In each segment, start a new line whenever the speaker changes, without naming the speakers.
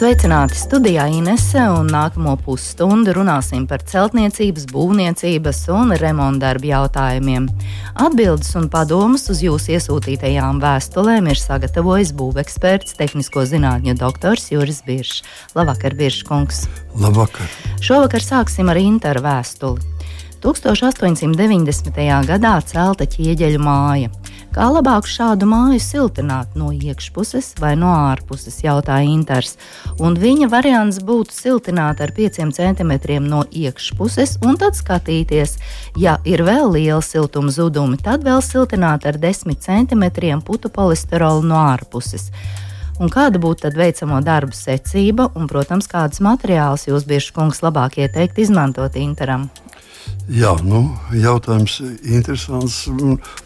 Sveicināti studijā Inese un nākamo pusstundu runāsim par celtniecības, būvniecības un remontdarbu jautājumiem. Atbildes un padomus uz jūsu iesūtītajām vēstulēm ir sagatavojis būveksperts, tehnisko zinātņu doktors Juris Biršs. Labvakar, Birškungs!
Labvakar!
Šovakar sāksim ar Interu vēstuli. 1890. gadā celta ķieģeļu māja. Kā labāk šādu māju siltināt no iekšpuses vai no ārpuses, jautāja Inters. Un viņa variants būtu siltināt ar 5 cm no iekšpuses un tad skatīties, ja ir vēl liela siltuma zudumi, tad vēl siltināt ar 10 cm putu polisterolu no ārpuses. Un kāda būtu tad veicamo darbu secība un, protams, kādas materiālus jūs bieži kungs labāk ieteikt izmantot interam?
Jā, nu, jautājums interesants.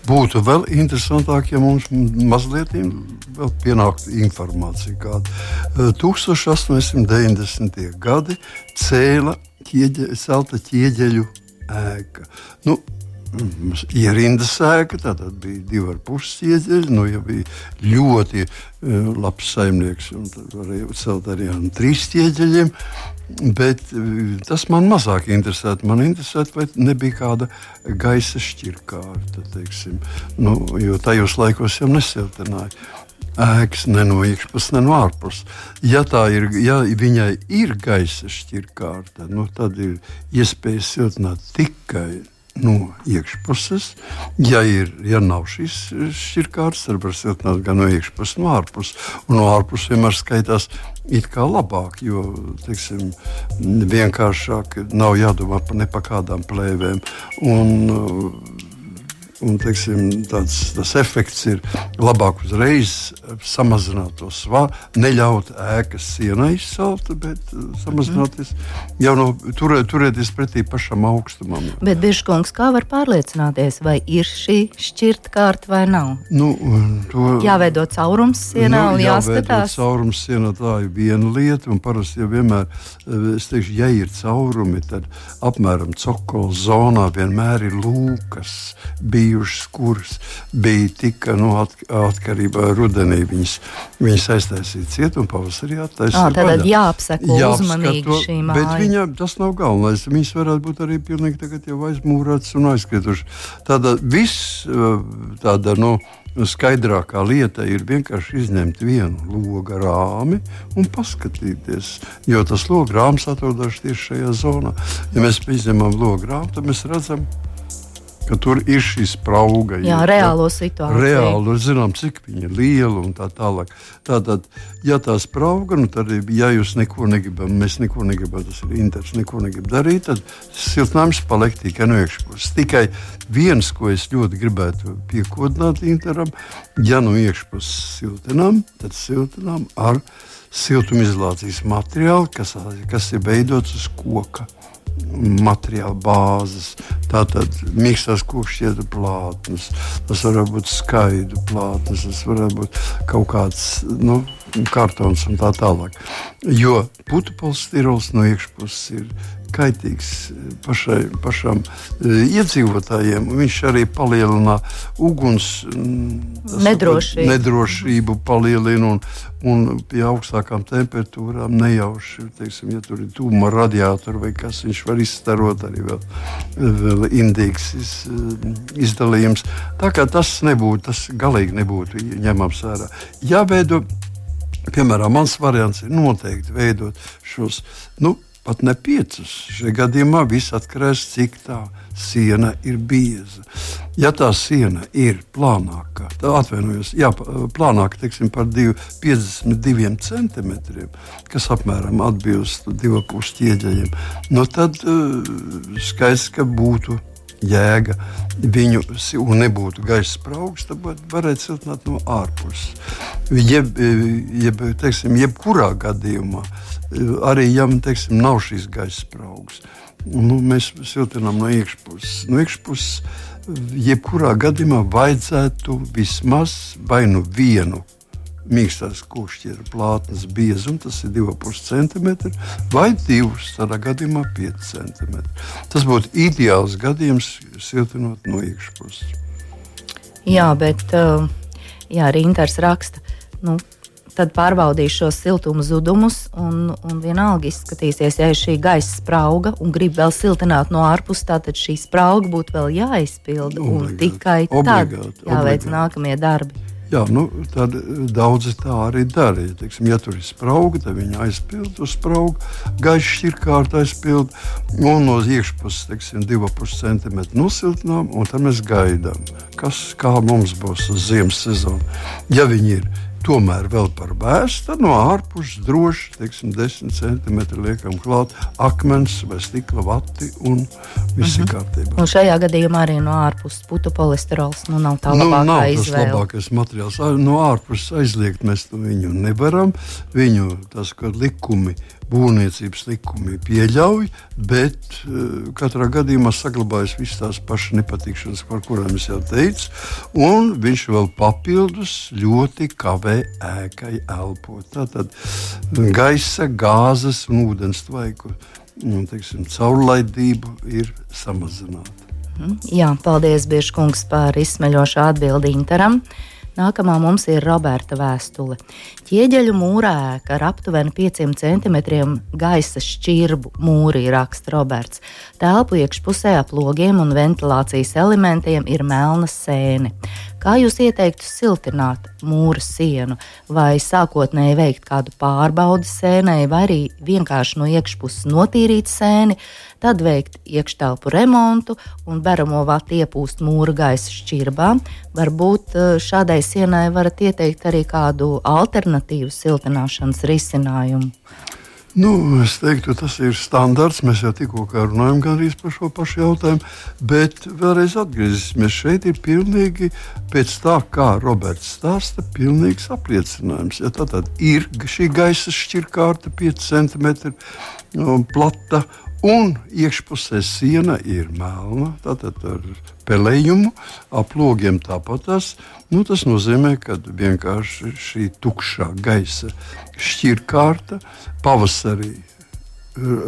Būtu vēl interesantāk, ja mums mazliet pienāktu informācija, kāda 1890. gadi cēla ķieģe, celta ķieģeļu ēka. Nu, Ierindas sēka, tad bija divi ar pusi iedziļi. Nu, ja bija ļoti uh, labs saimnieks, tad varēja celt arī ar trīs iedziļiem. Bet uh, tas man mazāk interesē. Man interesē, vai nebija kāda gaisa šķirkārta. Teiksim. Nu, jo tajos laikos jau nesiltināja ēkas ne no iekšpuses, ne no ārpuses. Ja, ir, ja viņai ir gaisa šķirkārta, nu, tad ir iespēja siltināt tikai no iekšpuses. Ja, ir, ja nav šīs šķirkārtas, tad var siltināt gan no iekšpuses, gan no ārpuses. Un no ārpuses vienmēr skaitās it kā labāk, jo teiksim, vienkāršāk nav jādomā par ne pa kādām plēvēm. Un, Un, teiksim, tāds, tas efekts ir labāk uzreiz samazināt to svāru, neļaut ēkas sienai izsalt, bet uh, samazināties mm. jau no turē, turēties pretī pašam augstumam.
Bet, Biržkungs, kā var pārliecināties, vai ir šī šķirta kārta vai nav?
Nu, to,
jāveido caurums sienā nu, un jāskatās.
Caurums sienā tā ir viena lieta, un parasti jau vienmēr, uh, es teikšu, ja ir caurumi, tad apmēram cokola zonā vienmēr ir lūkas. Bija bijušas, kuras bija tika nu, at, atkarībā rudenī. Viņas, viņas aiztaisīja cietu un pavasarī attaisīja.
Tad vaļā. jāapseko uzmanīgi šī māja.
Bet viņa, tas nav galvenais. Viņas varētu būt arī pilnīgi tagad jau aizmūrētas un aizkritušas. Tāda viss tāda. Nu, skaidrākā lieta ir vienkārši izņemt vienu logu rāmi un paskatīties. Jo tas logs rāms atrodas tieši šajā zonā. Ja mēs izņemam logu rāmu, tad mēs redzam, ka tur ir šī sprauga.
Jā, ja, reālo situāciju.
Reāli zinām, cik viņa ir liela un tā tālāk. Tātad, ja tā sprauga, nu tad, ja jūs neko negribat, mēs neko negribam, tas ir interesanti, neko negribam darīt, tad siltinājums paliek tikai no iekšpuses. Tikai viens, ko es ļoti gribētu piekodināt interam, ja no iekšpuses siltinām, tad siltinām ar siltumizolācijas materiālu, kas, kas ir veidots uz koka materiāla bāzes. Tātad mīkstās kokšķietu plātnes, tas var būt skaidru plātnes, tas var būt kaut kāds nu, kartons un tā tālāk. Jo putu polstirols no iekšpuses ir kaitīgs pašai, pašam e, iedzīvotājiem. Viņš arī palielina uguns
nedrošību,
nedrošību palielina un, un pie augstākām temperatūrām nejauši, teiksim, ja tur ir tūma radiatori vai kas, viņš var izstarot arī vēl, vēl indīgs iz, izdalījums. Tā kā tas nebūtu, tas galīgi nebūtu ņemams vērā. Jāveido, piemēram, mans variants ir noteikti veidot šos, nu, pat ne piecus. Šajā gadījumā viss atkarīgs no cik tā siena ir bieza. Ja tā siena ir plānāka, tad atvainojos, jā, plānāka teiksim, par 2, 52 centimetriem, kas apmēram atbilst divu pušu ķieģeļiem, nu tad uh, skaidrs, ka būtu jēga viņu, un nebūtu gaisa spraugs, tad varētu siltināt no ārpuses. Jeb, jeb, teiksim, jebkurā gadījumā, arī ja teiksim, nav šīs gaisa spraugs, nu, mēs siltinām no iekšpuses. No iekšpuses jebkurā gadījumā vajadzētu vismaz vai nu vienu mīkstās košķiera plātnes biezumu, tas ir 2,5 cm, vai divus, tādā gadījumā 5 cm. Tas būtu ideāls gadījums siltinot no iekšpuses.
Jā, bet uh, jā, Rīntars raksta, nu, tad pārbaudīs šos siltuma zudumus, un, un vienalga izskatīsies, ja ir šī gaisa sprauga un grib vēl siltināt no ārpuses, tad šī sprauga būtu vēl jāizpilda, obligāti, un tikai obligāti, tad jāveic obligāti. nākamie darbi.
Jā, nu, tad daudzi tā arī dara. Ja, teiksim, ja tur ir sprauga, tad viņi aizpild uz spraugu, gaišs ir kārta aizpild, un no iekšpuses, teiksim, 2,5 cm nosiltinām, un tad mēs gaidām, kas, kā mums būs uz ziemas sezonu. Ja viņi ir tomēr vēl par bērnu, tad no ārpuses droši teiksim, 10 cm liekam klāt akmens vai stikla vati un viss ir mm -hmm. kārtībā.
Un šajā gadījumā arī no ārpuses putu polisterols nu, nav tā nu, labākā
nav
izvēle.
Tas labākais materiāls. No ārpuses aizliegt mēs viņu nevaram. Viņu tas, likumi būvniecības likumi pieļauj, bet uh, katrā gadījumā saglabājas visas tās pašas nepatikšanas, par kurām es jau teicu, un viņš vēl papildus ļoti kavē ēkai elpot. Tātad gaisa, gāzes un ūdens tvaiku nu, teiksim, caurlaidību ir samazināta.
Mhm. Jā, paldies, Biržkungs, par izsmeļošu atbildi Interam. Nākamā mums ir Roberta vēstule. Ķieģeļu mūrēka ar aptuveni 5 cm gaisa šķirbu mūrī raksta Roberts. Telpu iekšpusē ap logiem un ventilācijas elementiem ir melna sēne. Kā jūs ieteiktu siltināt mūra sienu, vai sākotnēji veikt kādu pārbaudi sēnei, vai arī vienkārši no iekšpuses notīrīt sēni, tad veikt iekštelpu remontu un beramo vatu iepūst mūra gaisa šķirbām? Varbūt eh, šādai sienai varat ieteikt arī kādu alternatīvu siltināšanas risinājumu.
Nu, es teiktu, tas ir standarts. Mēs jau tikko runājām par šo pašu jautājumu. Bet vēlreiz atgriezīsimies. Šeit ir pilnīgi pēc tā, kā Roberts stāsta, pilnīgs apliecinājums. Ja tā tad ir šī gaisa šķirkārta 5 cm nu, plata Un iekšpusē siena ir melna, tātad ar pelējumu, ap logiem tāpat. Nu, tas nozīmē, ka vienkārši šī tukšā gaisa šķirkārta pavasarī,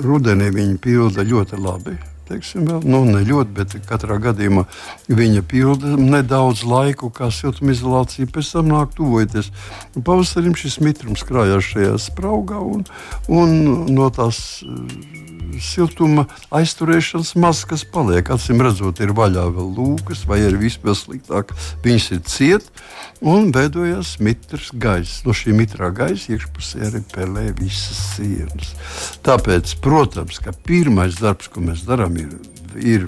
rudenī viņa pilda ļoti labi teiksim, vēl, nu, ne ļoti, bet katrā gadījumā viņa pilda nedaudz laiku, kā siltumizolācija pēc tam nāk tuvojoties. Pavasarim šis mitrums krājās šajā spraugā un, un no tās uh, siltuma aizturēšanas maz kas paliek. Acīm redzot, ir vaļā vēl lūkas, vai arī vispār sliktāk, viņas ir cietas un veidojas mitrs gaiss. No šī mitrā gaisa iekšpusē arī pelē visas sienas. Tāpēc, protams, ka pirmais darbs, ko mēs darām, ir, ir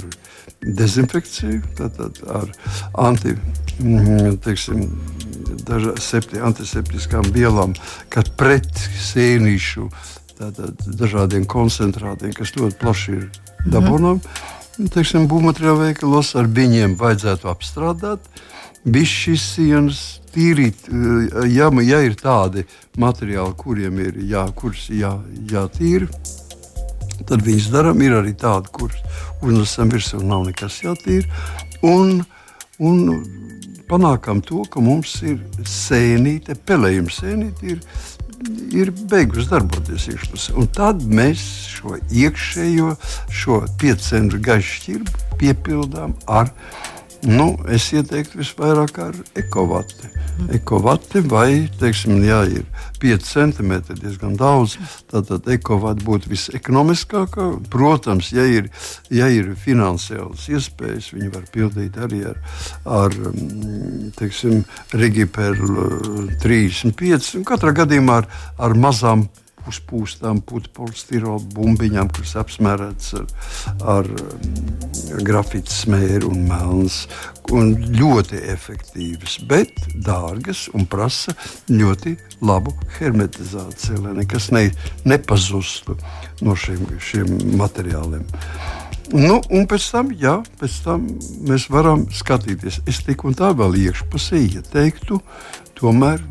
dezinfekcija tātad ar anti, mm, teiksim, septi, antiseptiskām vielām, kad pret sēnīšu tātad, dažādiem koncentrātiem, kas ļoti plaši ir dabūnām. Mm. Teiksim, būvmateriālu veikalos ar viņiem vajadzētu apstrādāt. Viss šīs sienas tīrīt, ja, ja ir tādi materiāli, kuriem ir jā, jā, jātīra, tad viņas darām. Ir arī tādi, kurus uznesam virsū, nav nekas jātīra. Un, un panākam to, ka mums ir sēnīte, pelējuma sēnīte. Ir, ir beigusi darboties iekšpusē. Un tad mēs šo iekšējo, šo 5 cm gaišu šķirbu piepildām ar Nu, es ieteiktu visvairāk ar ekovati. Ekovati vai, teiksim, jā, ir 5 cm, diezgan daudz. Tātad ekovati būtu visekonomiskākā. Protams, ja ir, ja ir finansiālas iespējas, viņi var pildīt arī ar, ar mm, teiksim, Rigiperu 35. Katrā gadījumā ar, ar mazām uzpūstām putekļu bumbiņām, kuras apsmērētas ar, ar mm, grafītu smēru un melnas. Un ļoti efektīvas, bet dārgas un prasa ļoti labu hermetizāciju, lai nekas ne, nepazustu no šiem, šiem materiāliem. Nu, un pēc tam, jā, pēc tam mēs varam skatīties. Es tik un tā vēl iekšpusē ieteiktu tomēr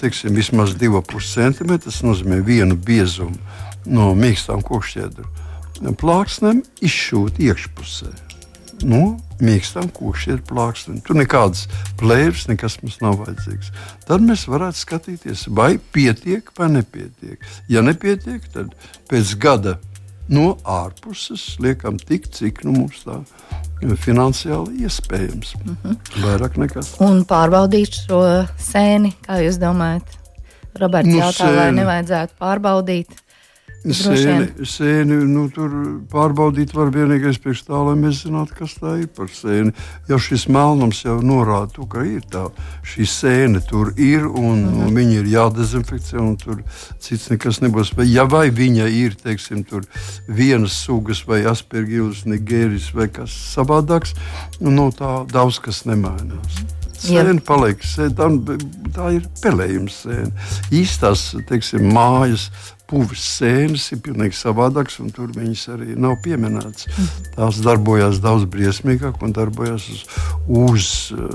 teiksim, vismaz 2,5 cm. Tas nozīmē vienu biezumu no mīkstām kokšķiedru plāksnēm izšūt iekšpusē. no mīkstām kūšiem plāksnēm. Tur nekādas plēves, nekas mums nav vajadzīgs. Tad mēs varētu skatīties, vai pietiek vai nepietiek. Ja nepietiek, tad pēc gada no ārpuses liekam tik, cik nu, mums tā finansiāli iespējams. Mm -hmm. Vairāk nekā.
Un pārbaudīt šo sēni, kā jūs domājat? Roberts nu, jautā, sēni. vai nevajadzētu pārbaudīt?
Sēni, sēni nu, tur pārbaudīt var vienīgais priekš tā, lai mēs zinātu, kas tā ir par sēni. Jau šis melnums jau norāda to, ka ir tā, šī sēne tur ir un, mm -hmm. viņa ir jādezinficē un tur cits nekas nebūs. Vai, ja vai viņa ir, teiksim, tur vienas sugas vai aspergīvas, nigēris vai kas savādāks, nu, no tā daudz kas nemainās. Sēne paliek, sēne, tā, tā ir pelējums sēne. Īstās, teiksim, mājas puvis sēnes ir pilnīgi savādākas, un tur viņas arī nav pieminētas. Tās darbojas daudz briesmīgāk un darbojas uz, uz uh,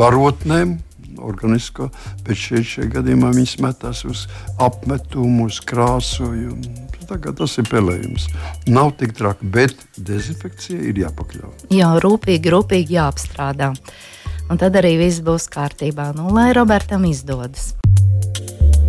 barotnēm. Organisko, bet šeit, šajā gadījumā viņas metās uz apmetumu, uz krāsojumu. Tagad tas ir pelējums. Nav tik traki, bet dezinfekcija ir jāpakļauj.
Jā, rūpīgi, rūpīgi jāapstrādā. Un tad arī viss būs kārtībā. Nu, lai Robertam izdodas.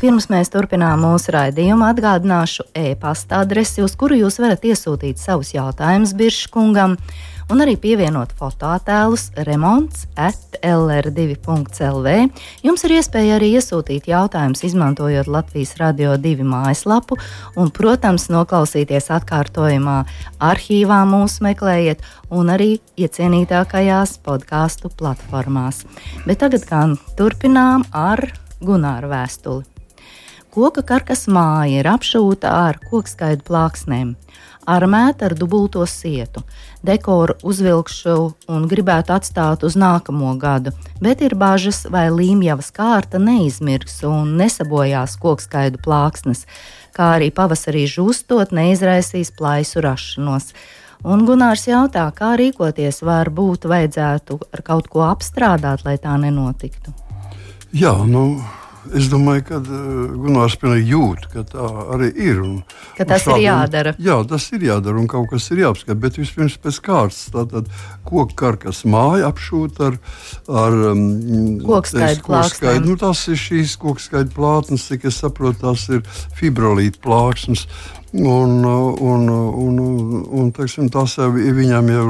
Pirms mēs turpinām mūsu raidījumu, atgādināšu e-pasta adresi, uz kuru jūs varat iesūtīt savus jautājumus Birškungam un arī pievienot fotoattēlus remonts at lr2.lv. Jums ir iespēja arī iesūtīt jautājumus, izmantojot Latvijas Radio 2 mājaslapu, un, protams, noklausīties atkārtojumā arhīvā mūs meklējiet, un arī iecienītākajās podkāstu platformās. Bet tagad gan turpinām ar Gunāru vēstuli. Koka karkas māja ir apšūta ar kokskaidu plāksnēm armēta ar dubulto sietu. Dekoru uzvilkšu un gribētu atstāt uz nākamo gadu, bet ir bažas, vai līmjavas kārta neizmirks un nesabojās kokskaidu plāksnes, kā arī pavasarī žūstot neizraisīs plaisu rašanos. Un Gunārs jautā, kā rīkoties, varbūt vajadzētu ar kaut ko apstrādāt, lai tā nenotiktu.
Jā, nu, es domāju, ka uh, Gunārs pilnīgi jūt, ka tā arī ir. Un,
ka tas šādien, ir jādara.
Jā, tas ir jādara un kaut kas ir jāapskata. Bet vispirms pēc kārtas tātad koku karkas māja apšūt ar, ar um,
kokskaidu plāksnēm.
Nu, tas ir šīs kokskaidu plātnes, cik es saprotu, tās ir fibrolīta plāksnes. Un, un, un, un, un teiksim, tas jau ir viņam jau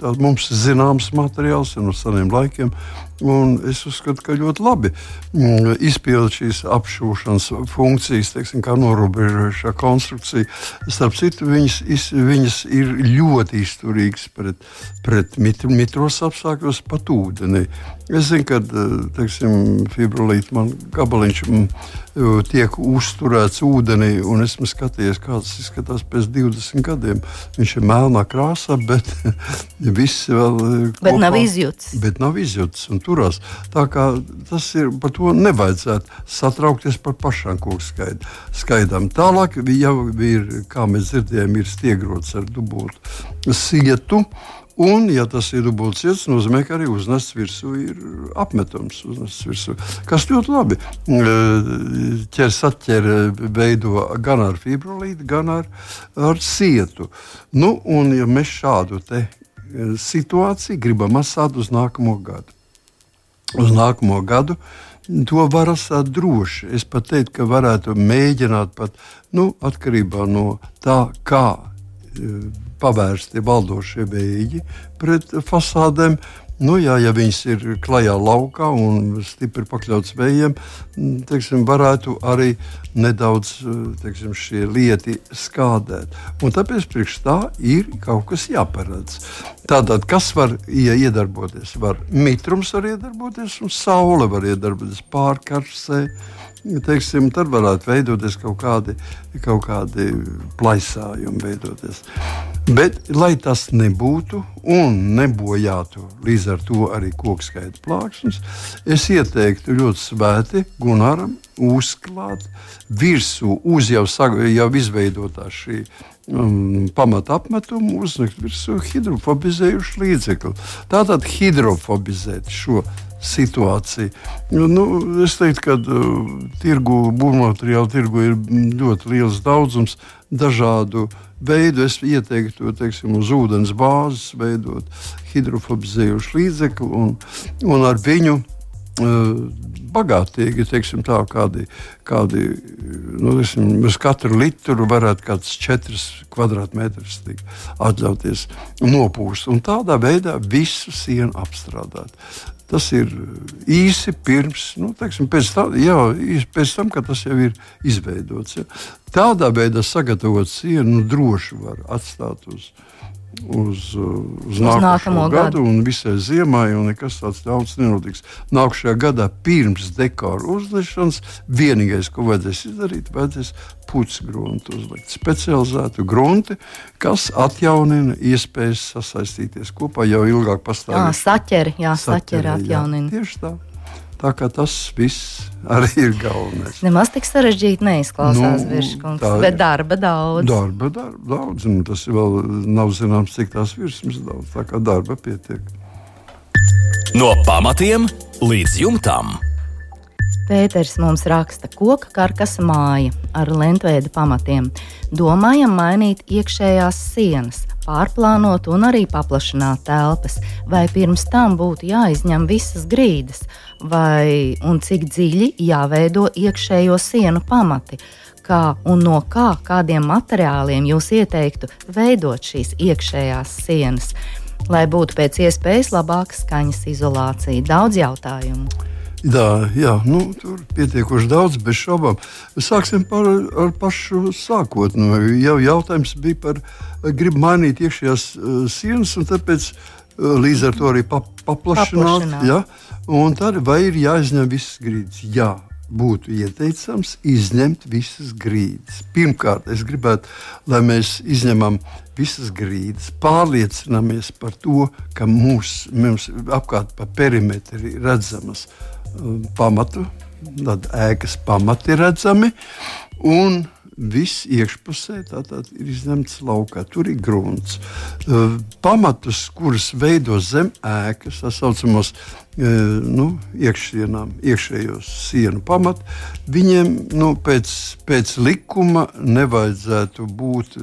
tāds mums zināms materiāls no seniem laikiem. Un es uzskatu, ka ļoti labi mm, izpildīt šīs apšūšanas funkcijas, teiksim, kā norobežojošā konstrukcija. Starp citu, viņas, viņas ir ļoti izturīgas pret, pret mit, mitros apstākļos, pat ūdeni. Es zinu, ka teiksim, fibrolīte man gabaliņš mm, tiek uzturēts ūdenī, un esmu skatījies, kā tas izskatās pēc 20 gadiem. Viņš ir melnā krāsā, bet viss vēl.
Bet kopā, nav izjūts.
Bet nav izjūts turās. Tā kā tas ir par to nevajadzētu satraukties par pašām koku skaidām. Tālāk jau ir, kā mēs dzirdējām, ir stiegrots ar dubultu sietu. Un, ja tas ir dubults ciets, nozīmē, ka arī uznests virsū ir apmetums. Virsū, kas ļoti labi ķers atķer veido gan ar fibrolītu, gan ar, ar sietu. Nu, un, ja mēs šādu situāciju gribam atstāt uz nākamo gadu uz nākamo gadu. To var atstāt droši. Es pat teiktu, ka varētu mēģināt pat nu, atkarībā no tā, kā e, pavērsti valdošie vēji pret fasādēm, Nu, jā, ja viņas ir klajā laukā un stipri pakļauts vējiem, teiksim, varētu arī nedaudz teiksim, šie lieti skādēt. Un tāpēc priekš tā ir kaut kas jāparedz. Tātad, kas var ja iedarboties? Var mitrums var iedarboties, un saule var iedarboties pārkarsē. Teiksim, tad varētu veidoties kaut kādi, kaut kādi plaisājumi. Veidoties. Bet, lai tas nebūtu un nebojātu līdz ar to arī koku skaita plāksnes, es ieteiktu ļoti svēti Gunaram uzklāt virsū uz jau, jau izveidotā šī um, pamata apmetumu, uzlikt virsū hidrofobizējušu līdzekli. Tātad hidrofobizēt šo situāciju. Nu, nu, es teiktu, ka uh, tirgu, būvmateriālu tirgu ir ļoti liels daudzums dažādu veidu. Es ieteiktu, teiksim, uz ūdens bāzes veidot hidrofobizējušu līdzekli un, un ar viņu uh, bagātīgi, teiksim, tā, kādi, kādi nu, teiksim, uz katru litru varētu kāds 4 kvadrātmetrus atļauties nopūst. Un tādā veidā visu sienu apstrādāt. Tas ir īsi pirms, nu, teiksim, tā, jā, pēc tam, kad tas jau ir izveidots. Ja. Tādā veidā sagatavot sienu nu, droši var atstāt uz, uz, uz, uz nākamo gadu, gadu un visai ziemai, un nekas tāds daudz nenotiks. Nākamajā gadā pirms dekora uzlišanas vienīgais, ko vajadzēs izdarīt, vajadzēs pucgruntu uzlikt. Specializētu grunti, kas atjaunina iespējas sasaistīties kopā jau ilgāk pastāvēt.
Jā, saķeri, jā, saķeri atjaunina.
Jā, tieši tā. Tā kā tas viss arī ir galvenais.
Nemaz tik sarežģīti neizklausās, nu, tā, bet darba daudz.
Darba, darba daudz, un tas vēl nav zināms, cik tās virsmas daudz. Tā kā darba pietiek.
No pamatiem līdz jumtam.
Pēters mums raksta, ka koka karkasa māja ar lentveida pamatiem. Domājam mainīt iekšējās sienas, pārplānot un arī paplašināt telpas, vai pirms tam būtu jāizņem visas grīdas, vai un cik dziļi jāveido iekšējo sienu pamati. Kā un no kā, kādiem materiāliem jūs ieteiktu veidot šīs iekšējās sienas, lai būtu pēc iespējas labāka skaņas izolācija? Daudz jautājumu.
Jā, jā nu, tur pietiekoši daudz, bez šaubām. Sāksim par, ar pašu sākotnēju. Nu, jau jautājums bija par, gribu mainīt iekšējās uh, sienas, un tāpēc uh, līdz ar to arī pa, paplašināt. paplašināt. Ja? Un tad vai ir jāizņem visas grīdas? Jā. Būtu ieteicams izņemt visas grīdas. Pirmkārt, es gribētu, lai mēs izņemam visas grīdas, pārliecināmies par to, ka mūs, mums apkārt pa perimetru ir redzamas uh, pamatu, tad ēkas pamati redzami. Un viss iekšpusē ir izņemts laukā. Tur ir grunts. Pamatus, kurus veido zem ēkas, tā saucamos nu, iekšienām, iekšējos sienu pamatu, viņiem nu, pēc, pēc likuma nevajadzētu būt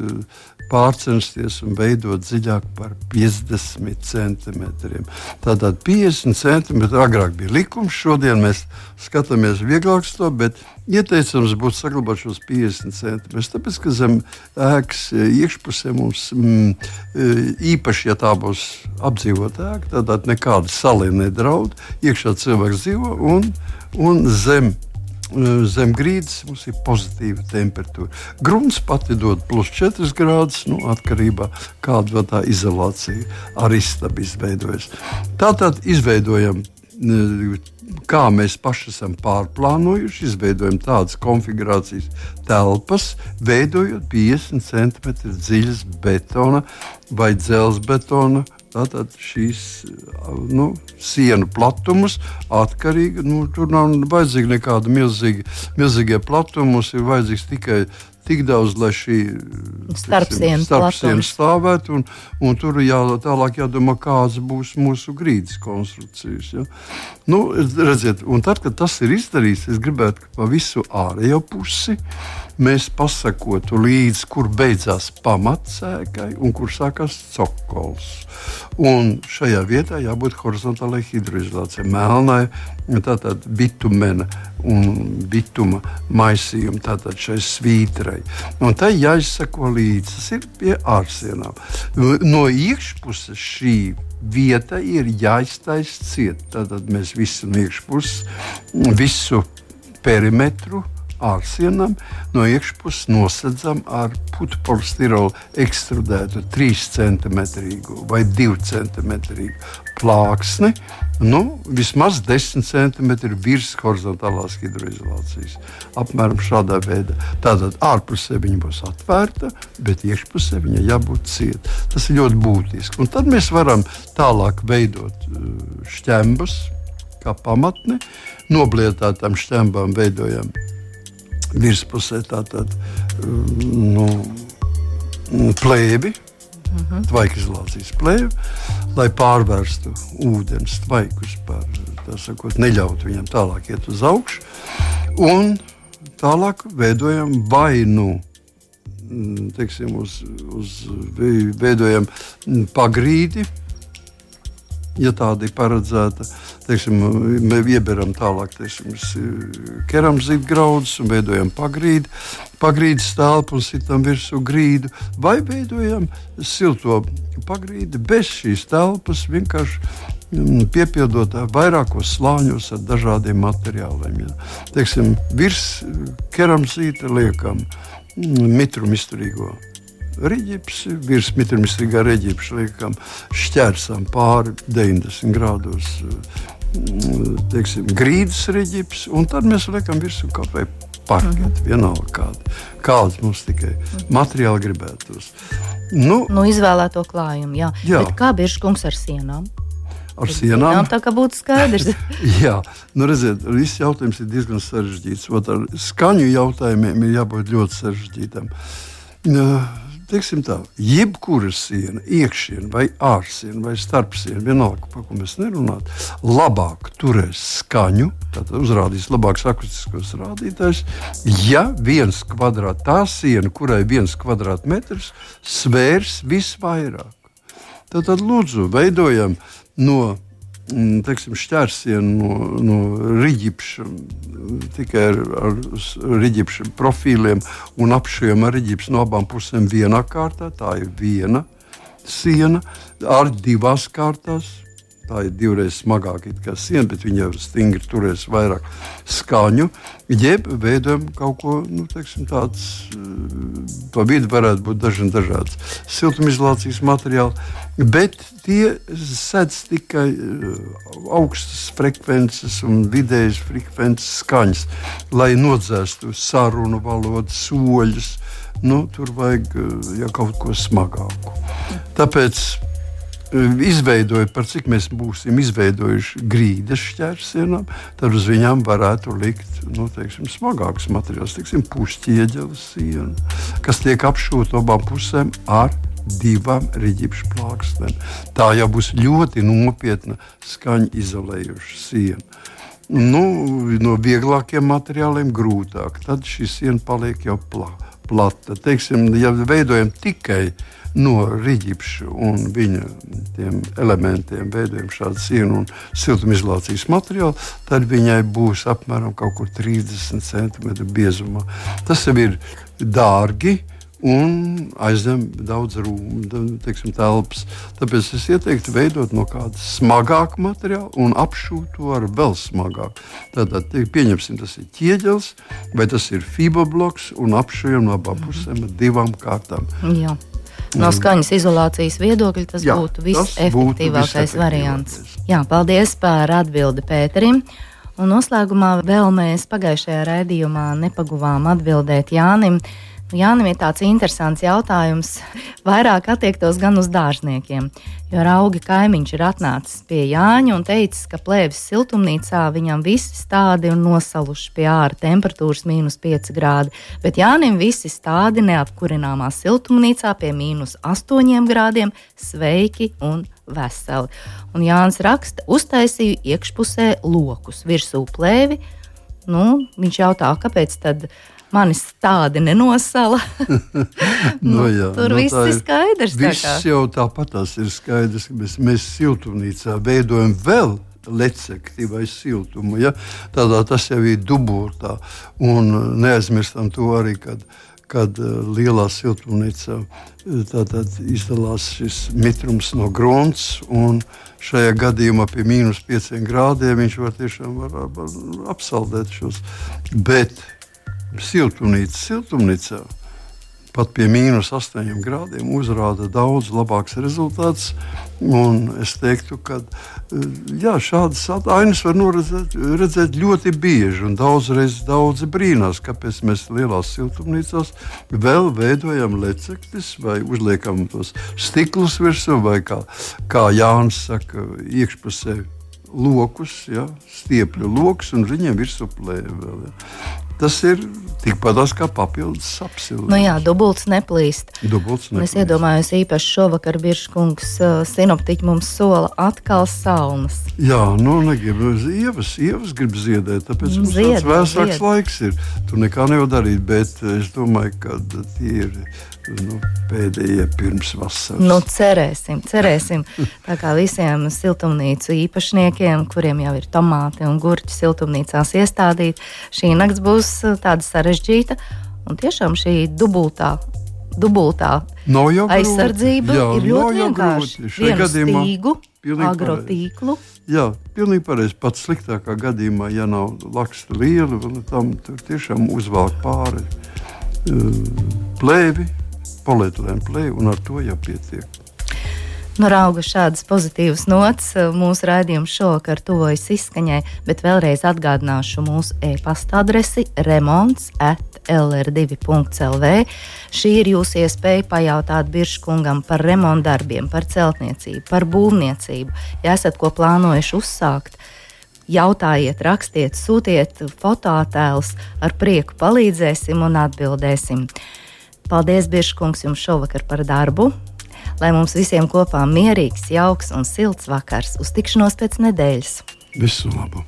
pārcensties un veidot dziļāk par 50 centimetriem. Tātad 50 centimetri agrāk bija likums, šodien mēs skatāmies vieglāk to, bet ieteicams būtu saglabāt šos 50 centimetrus. Tāpēc, ka zem ēkas iekšpusē mums mm, īpaši, ja tā būs apdzīvota ēka, tad nekāda salī nedraud, iekšā cilvēks dzīvo un, un zem zem grīdas mums ir pozitīva temperatūra. Grunts pati dod plus 4 grādus, nu, atkarībā no kāda tā izolācija ar istabu izveidojas. Tātad izveidojam. Kā mēs paši esam pārplānojuši, izveidojam tādas konfigurācijas telpas, veidojot 50 cm dziļas betona vai dzelzbetona Tātad šīs nu, sienu platumus atkarīgi. Nu, tur nav vajadzīga nekāda milzīga, milzīga platuma. Mums ir vajadzīgs tikai tik daudz, lai šī
starpsiena
starp stāvētu. Un, un tur jā, tālāk jādomā, kādas būs mūsu grīdas konstrukcijas. Ja? Nu, redziet, tad, kad tas ir izdarīts, es gribētu pa visu ārējo pusi mēs pasakotu līdzi, kur beidzās pamatsēkai un kur sākās cokols. Un šajā vietā jābūt horizontālai hidroizolācijai, melnai, tātad bitumena un bituma maisījuma, tātad šai svītrai. Un tai jāizsako līdzi, tas ir pie ārsienām. No iekšpuses šī vieta ir jāiztaisa ciet. Tad mēs visu no iekšpuses, visu perimetru ārsienām, no iekšpuses nosedzam ar polistirolu ekstrudētu 3 cm vai 2 cm plāksni. Nu, vismaz 10 cm virs horizontālās hidroizolācijas. Apmēram šādā veidā. Tātad ārpusē viņa būs atvērta, bet iekšpusē viņa jābūt cieta. Tas ir ļoti būtiski. Un tad mēs varam tālāk veidot uh, šķembus kā pamatni. Noblietētām šķembām veidojam virspusē tātad um, nu, plēbi uh mhm. -huh. tvaikizolācijas plēvi, lai pārvērstu ūdens tvaikus par, sakot, neļautu viņam tālāk iet uz augšu. Un tālāk veidojam vainu. Mm, teiksim, uz, uz, veidojam pagrīdi, ja tāda ir paredzēta. Teiksim, mēs ieberam tālāk teiksim, keramzītu graudus un veidojam pagrīdi, pagrīdes telpu un sitam virsū grīdu, vai veidojam silto pagrīdi bez šīs telpas, vienkārši mm, piepildot vairākos slāņos ar dažādiem materiāliem. Ja. Teiksim, virs keramzīta liekam mm, mitrumu izturīgo Reģips, virs mitrumīgā reģipša liekam šķērsām pāri 90 grādos mm, teiksim, grīdas reģips, un tad mēs liekam virsū kaut vai parketu, mm -hmm. vienalga kāda. Kāds mums tikai materiāli gribētos.
Nu, nu, izvēlēto klājumu, jā. jā. Bet kā bieži kungs ar sienām?
ar sienām. Jā,
tā kā būtu skaidrs.
Jā, nu redziet, viss jautājums ir diezgan sarežģīts. Ot, ar skaņu jautājumiem ir jābūt ļoti sarežģītam teiksim tā, jebkura siena, iekšiena vai ārsiena vai starpsiena, vienalga, par ko mēs nerunājam, labāk turēs skaņu, tad uzrādīs labākus akustiskos rādītājus, ja viens kvadrāts, tā siena, kurai viens kvadrātmetrs, svērs visvairāk. Tad, tad lūdzu, veidojam no teiksim, šķērsienu no, no rīķipša, tikai ar, ar rīķipša profiliem un apšiem ar rīķipšu no abām pusēm vienā kārtā. Tā ir viena siena ar divās kārtās. Tā ir divreiz smagāka nekā siena, bet viņa jau stingri turēs vairāk skaņu. Jeb veidojam kaut ko nu, teiksim, tāds, eh, pa vidu varētu būt daži dažādi siltumizolācijas materiāli, bet tie sedz tikai eh, augstas frekvences un vidējas frekvences skaņas, lai nodzēstu sarunu valodu, soļus. Nu, tur vajag eh, ja, kaut ko smagāku. Tāpēc izveidojot, par cik mēs būsim izveidojuši grīdas šķērsienām, tad uz viņām varētu likt nu, teiksim, smagākus materiālus, teiksim, pušķieģeles sienu, kas tiek apšūta abām pusēm ar divām rīķipšu plāksnēm. Tā jau būs ļoti nopietna skaņa izolējuša siena. Nu, no vieglākiem materiāliem grūtāk. Tad šī siena paliek jau plā, plata. Teiksim, ja veidojam tikai uh, no rīķipša un viņa elementiem veidojam šādu sienu un siltumizolācijas materiālu, tad viņai būs apmēram 30 cm biezumā. Tas jau ir dārgi. Un aizņem daudz rūmu, teiksim, telpas. Tāpēc es ieteiktu veidot no kāda smagāka materiāla un apšūt to ar vēl smagāku. Tātad, pieņemsim, tas ir ķieģelis vai tas ir fibobloks un apšujam no abām pusēm ar divām kārtām.
Jā. No skaņas izolācijas viedokļa tas Jā, būtu visefektīvākais variants. Jā, paldies par atbildi Pēterim. Un noslēgumā vēl mēs pagājušajā raidījumā nepaguvām atbildēt Jānim. Jānim ir tāds interesants jautājums. Vairāk attiektos gan uz dārzniekiem, jo augi kaimiņš ir atnācis pie Jāņa un teicis, ka plēvis siltumnīcā viņam visi stādi ir nosaluši pie ārā temperatūras mīnus 5 grādi, bet Jānim visi stādi neapkurināmā siltumnīcā pie mīnus 8 grādiem sveiki un veseli. Un Jānis raksta, uztaisīju iekšpusē lokus, virsū plēvi. Nu, viņš jautā, kāpēc tad? Manis tādi nenosala.
nu, jā,
Tur nu, viss ir skaidrs.
Viss tā jau tāpat ir skaidrs, ka mēs, mēs siltumnīcā veidojam vēl lecekti vai siltumu. Ja? Tādā tas jau ir dubultā. Un neaizmirstam to arī, kad, kad uh, lielā siltumnīcā uh, izdalās šis mitrums no grunts. Šajā gadījumā pie mīnus 5 grādiem viņš var tiešām var, var apsaldēt šos. Bet siltumnīca siltumnīcā pat pie mīnus 8 grādiem uzrāda daudz labāks rezultāts. Es teiktu, ka eh, jā, šādas ainas var noredzēt, redzēt ļoti bieži. Daudzreiz daudzi brīnās, kāpēc mēs lielās siltumnīcās vēl veidojam lecekļus vai uzliekam tos stiklus virsū, vai kā, kā Jānis saka, iekšpusē lokus, ja, stiepļu lokus, un viņiem virsū plēve vēl. Ja tas ir tikpat kā papildus apelsīns.
Nu jā, dubults neplīst.
Dubults neplīst.
Es iedomājos, īpaši šovakar Biržkungs sinoptiķi mums sola atkal salnas.
Jā, nu negribu ievas, ievas grib ziedēt, tāpēc mums zied, tāds vēsāks laiks ir. Tu nekā nevar darīt, bet es domāju, ka tie ir nu, pēdējie pirms vasaras.
Nu, cerēsim, cerēsim. Tā kā visiem siltumnīcu īpašniekiem, kuriem jau ir tomāti un gurķi siltumnīcās iestādīti, šī nakts būs uh, tāda sarežģīta. Un tiešām šī dubultā, dubultā aizsardzība jā, ir ļoti vienkārša. Vienu stīgu, agrotīklu.
Jā, pilnīgi pareizi. Pats sliktākā gadījumā, ja nav laksta liela, tam tiešām uzvelk pāri uh, plēvi polietilēna plēja, un ar to jau pietiek.
Nu, rauga šādas pozitīvas nots. Mūsu raidījums šovakar tuvojas izskaņai, bet vēlreiz atgādināšu mūsu e-pasta adresi remonds at lr2.lv. Šī ir jūsu iespēja pajautāt Biržkungam par remontdarbiem, par celtniecību, par būvniecību. Ja esat ko plānojuši uzsākt, jautājiet, rakstiet, sūtiet fototēlus, ar prieku palīdzēsim un atbildēsim. Paldies, Biržkungs, jums šovakar par darbu! Lai mums visiem kopā mierīgs, jauks un silts vakars, uz tikšanos pēc nedēļas!
Visu labu!